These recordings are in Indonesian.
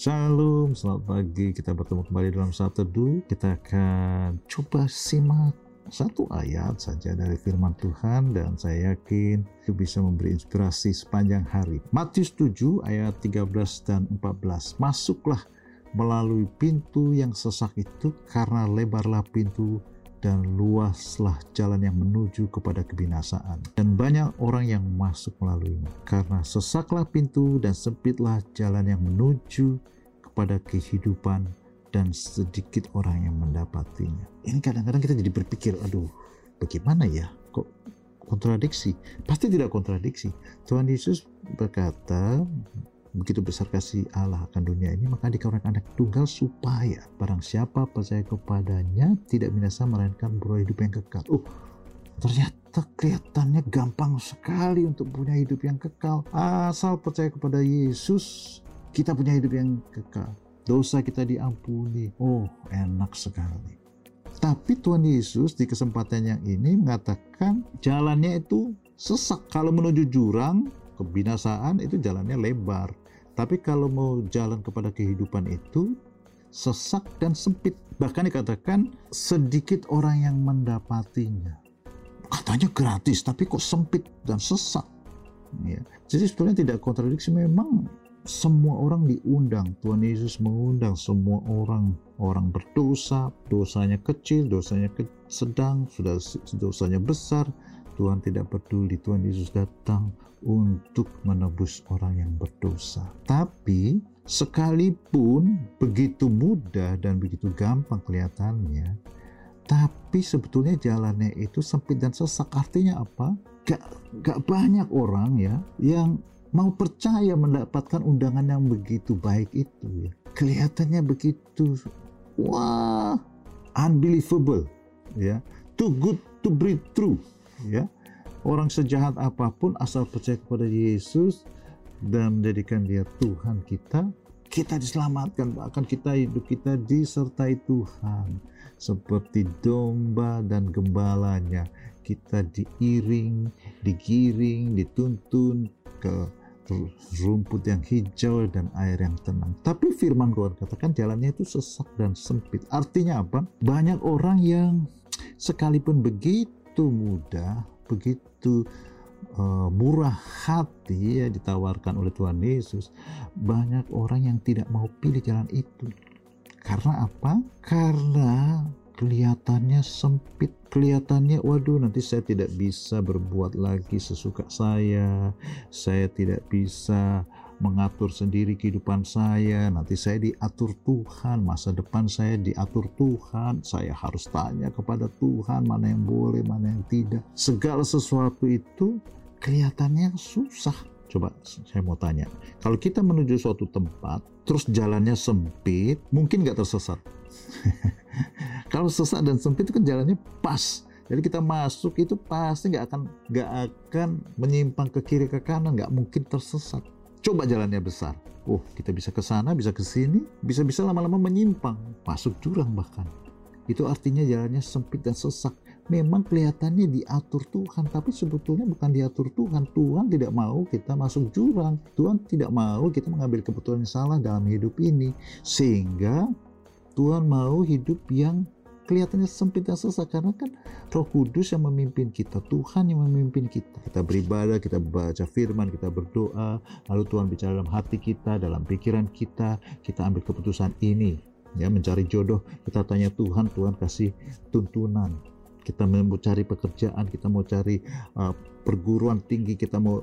Shalom, selamat pagi. Kita bertemu kembali dalam satu teduh. Kita akan coba simak satu ayat saja dari firman Tuhan dan saya yakin itu bisa memberi inspirasi sepanjang hari. Matius 7 ayat 13 dan 14. Masuklah melalui pintu yang sesak itu karena lebarlah pintu dan luaslah jalan yang menuju kepada kebinasaan. Dan banyak orang yang masuk melaluinya. Karena sesaklah pintu dan sempitlah jalan yang menuju kepada kehidupan dan sedikit orang yang mendapatinya. Ini kadang-kadang kita jadi berpikir, aduh, bagaimana ya? Kok kontradiksi? Pasti tidak kontradiksi. Tuhan Yesus berkata, begitu besar kasih Allah akan dunia ini, maka dikarenakan anak tunggal supaya barang siapa percaya kepadanya tidak binasa melainkan beroleh hidup yang kekal. Oh, ternyata kelihatannya gampang sekali untuk punya hidup yang kekal. Asal percaya kepada Yesus, kita punya hidup yang kekal. Dosa kita diampuni. Oh, enak sekali. Tapi Tuhan Yesus di kesempatan yang ini mengatakan jalannya itu sesak. Kalau menuju jurang, kebinasaan itu jalannya lebar. Tapi kalau mau jalan kepada kehidupan itu sesak dan sempit. Bahkan dikatakan sedikit orang yang mendapatinya. Katanya gratis, tapi kok sempit dan sesak. Ya. Jadi sebetulnya tidak kontradiksi memang semua orang diundang. Tuhan Yesus mengundang semua orang. Orang berdosa, dosanya kecil, dosanya sedang, sudah dosanya besar. Tuhan tidak peduli. Tuhan Yesus datang untuk menebus orang yang berdosa. Tapi sekalipun begitu mudah dan begitu gampang kelihatannya, tapi sebetulnya jalannya itu sempit dan sesak. Artinya apa? Gak, gak banyak orang ya yang mau percaya mendapatkan undangan yang begitu baik itu ya. Kelihatannya begitu wah unbelievable ya. Too good to be true ya. Orang sejahat apa pun asal percaya kepada Yesus dan menjadikan dia Tuhan kita, kita diselamatkan bahkan kita hidup kita disertai Tuhan seperti domba dan gembalanya kita diiring, digiring, dituntun ke rumput yang hijau dan air yang tenang. Tapi firman Tuhan katakan jalannya itu sesak dan sempit. Artinya apa? Banyak orang yang sekalipun begitu mudah, begitu uh, murah hati ya ditawarkan oleh Tuhan Yesus, banyak orang yang tidak mau pilih jalan itu. Karena apa? Karena kelihatannya sempit, kelihatannya waduh nanti saya tidak bisa berbuat lagi sesuka saya, saya tidak bisa mengatur sendiri kehidupan saya, nanti saya diatur Tuhan, masa depan saya diatur Tuhan, saya harus tanya kepada Tuhan mana yang boleh, mana yang tidak. Segala sesuatu itu kelihatannya susah. Coba saya mau tanya, kalau kita menuju suatu tempat, terus jalannya sempit, mungkin nggak tersesat? Kalau sesat dan sempit itu kan jalannya pas. Jadi kita masuk itu pasti nggak akan nggak akan menyimpang ke kiri ke kanan, nggak mungkin tersesat. Coba jalannya besar. Oh, kita bisa ke sana, bisa ke sini, bisa-bisa lama-lama menyimpang, masuk jurang bahkan. Itu artinya jalannya sempit dan sesak. Memang kelihatannya diatur Tuhan, tapi sebetulnya bukan diatur Tuhan. Tuhan tidak mau kita masuk jurang. Tuhan tidak mau kita mengambil keputusan yang salah dalam hidup ini. Sehingga Tuhan mau hidup yang kelihatannya sempit dan susah karena kan Roh Kudus yang memimpin kita, Tuhan yang memimpin kita. Kita beribadah, kita baca firman, kita berdoa, lalu Tuhan bicara dalam hati kita, dalam pikiran kita, kita ambil keputusan ini. Ya, mencari jodoh, kita tanya Tuhan, Tuhan kasih tuntunan. Kita mau cari pekerjaan, kita mau cari uh, perguruan tinggi, kita mau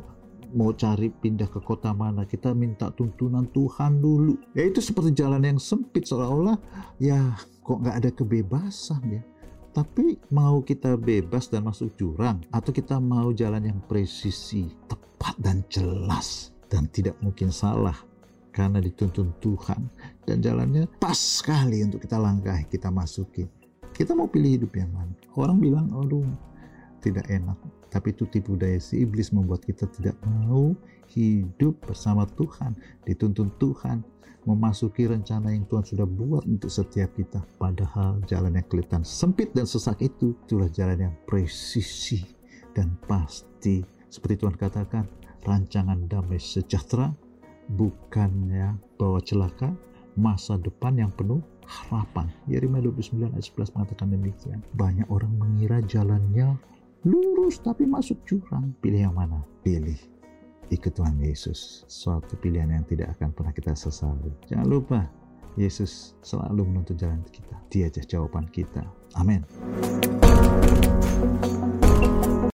mau cari pindah ke kota mana kita minta tuntunan Tuhan dulu. Ya itu seperti jalan yang sempit seolah-olah ya kok nggak ada kebebasan ya. Tapi mau kita bebas dan masuk jurang atau kita mau jalan yang presisi tepat dan jelas dan tidak mungkin salah karena dituntun Tuhan dan jalannya pas sekali untuk kita langkahi kita masuki kita mau pilih hidup yang mana? Orang bilang aduh tidak enak tapi itu tipu daya si iblis membuat kita tidak mau hidup bersama Tuhan, dituntun Tuhan, memasuki rencana yang Tuhan sudah buat untuk setiap kita. Padahal jalan yang kelihatan sempit dan sesak itu, itulah jalan yang presisi dan pasti. Seperti Tuhan katakan, rancangan damai sejahtera bukannya bawa celaka, masa depan yang penuh harapan. Yeremia 29 ayat 11 mengatakan demikian. Banyak orang mengira jalannya lurus tapi masuk jurang. Pilih yang mana? Pilih ikut Tuhan Yesus. Suatu pilihan yang tidak akan pernah kita sesali. Jangan lupa, Yesus selalu menuntut jalan kita. Dia jawaban kita. Amin.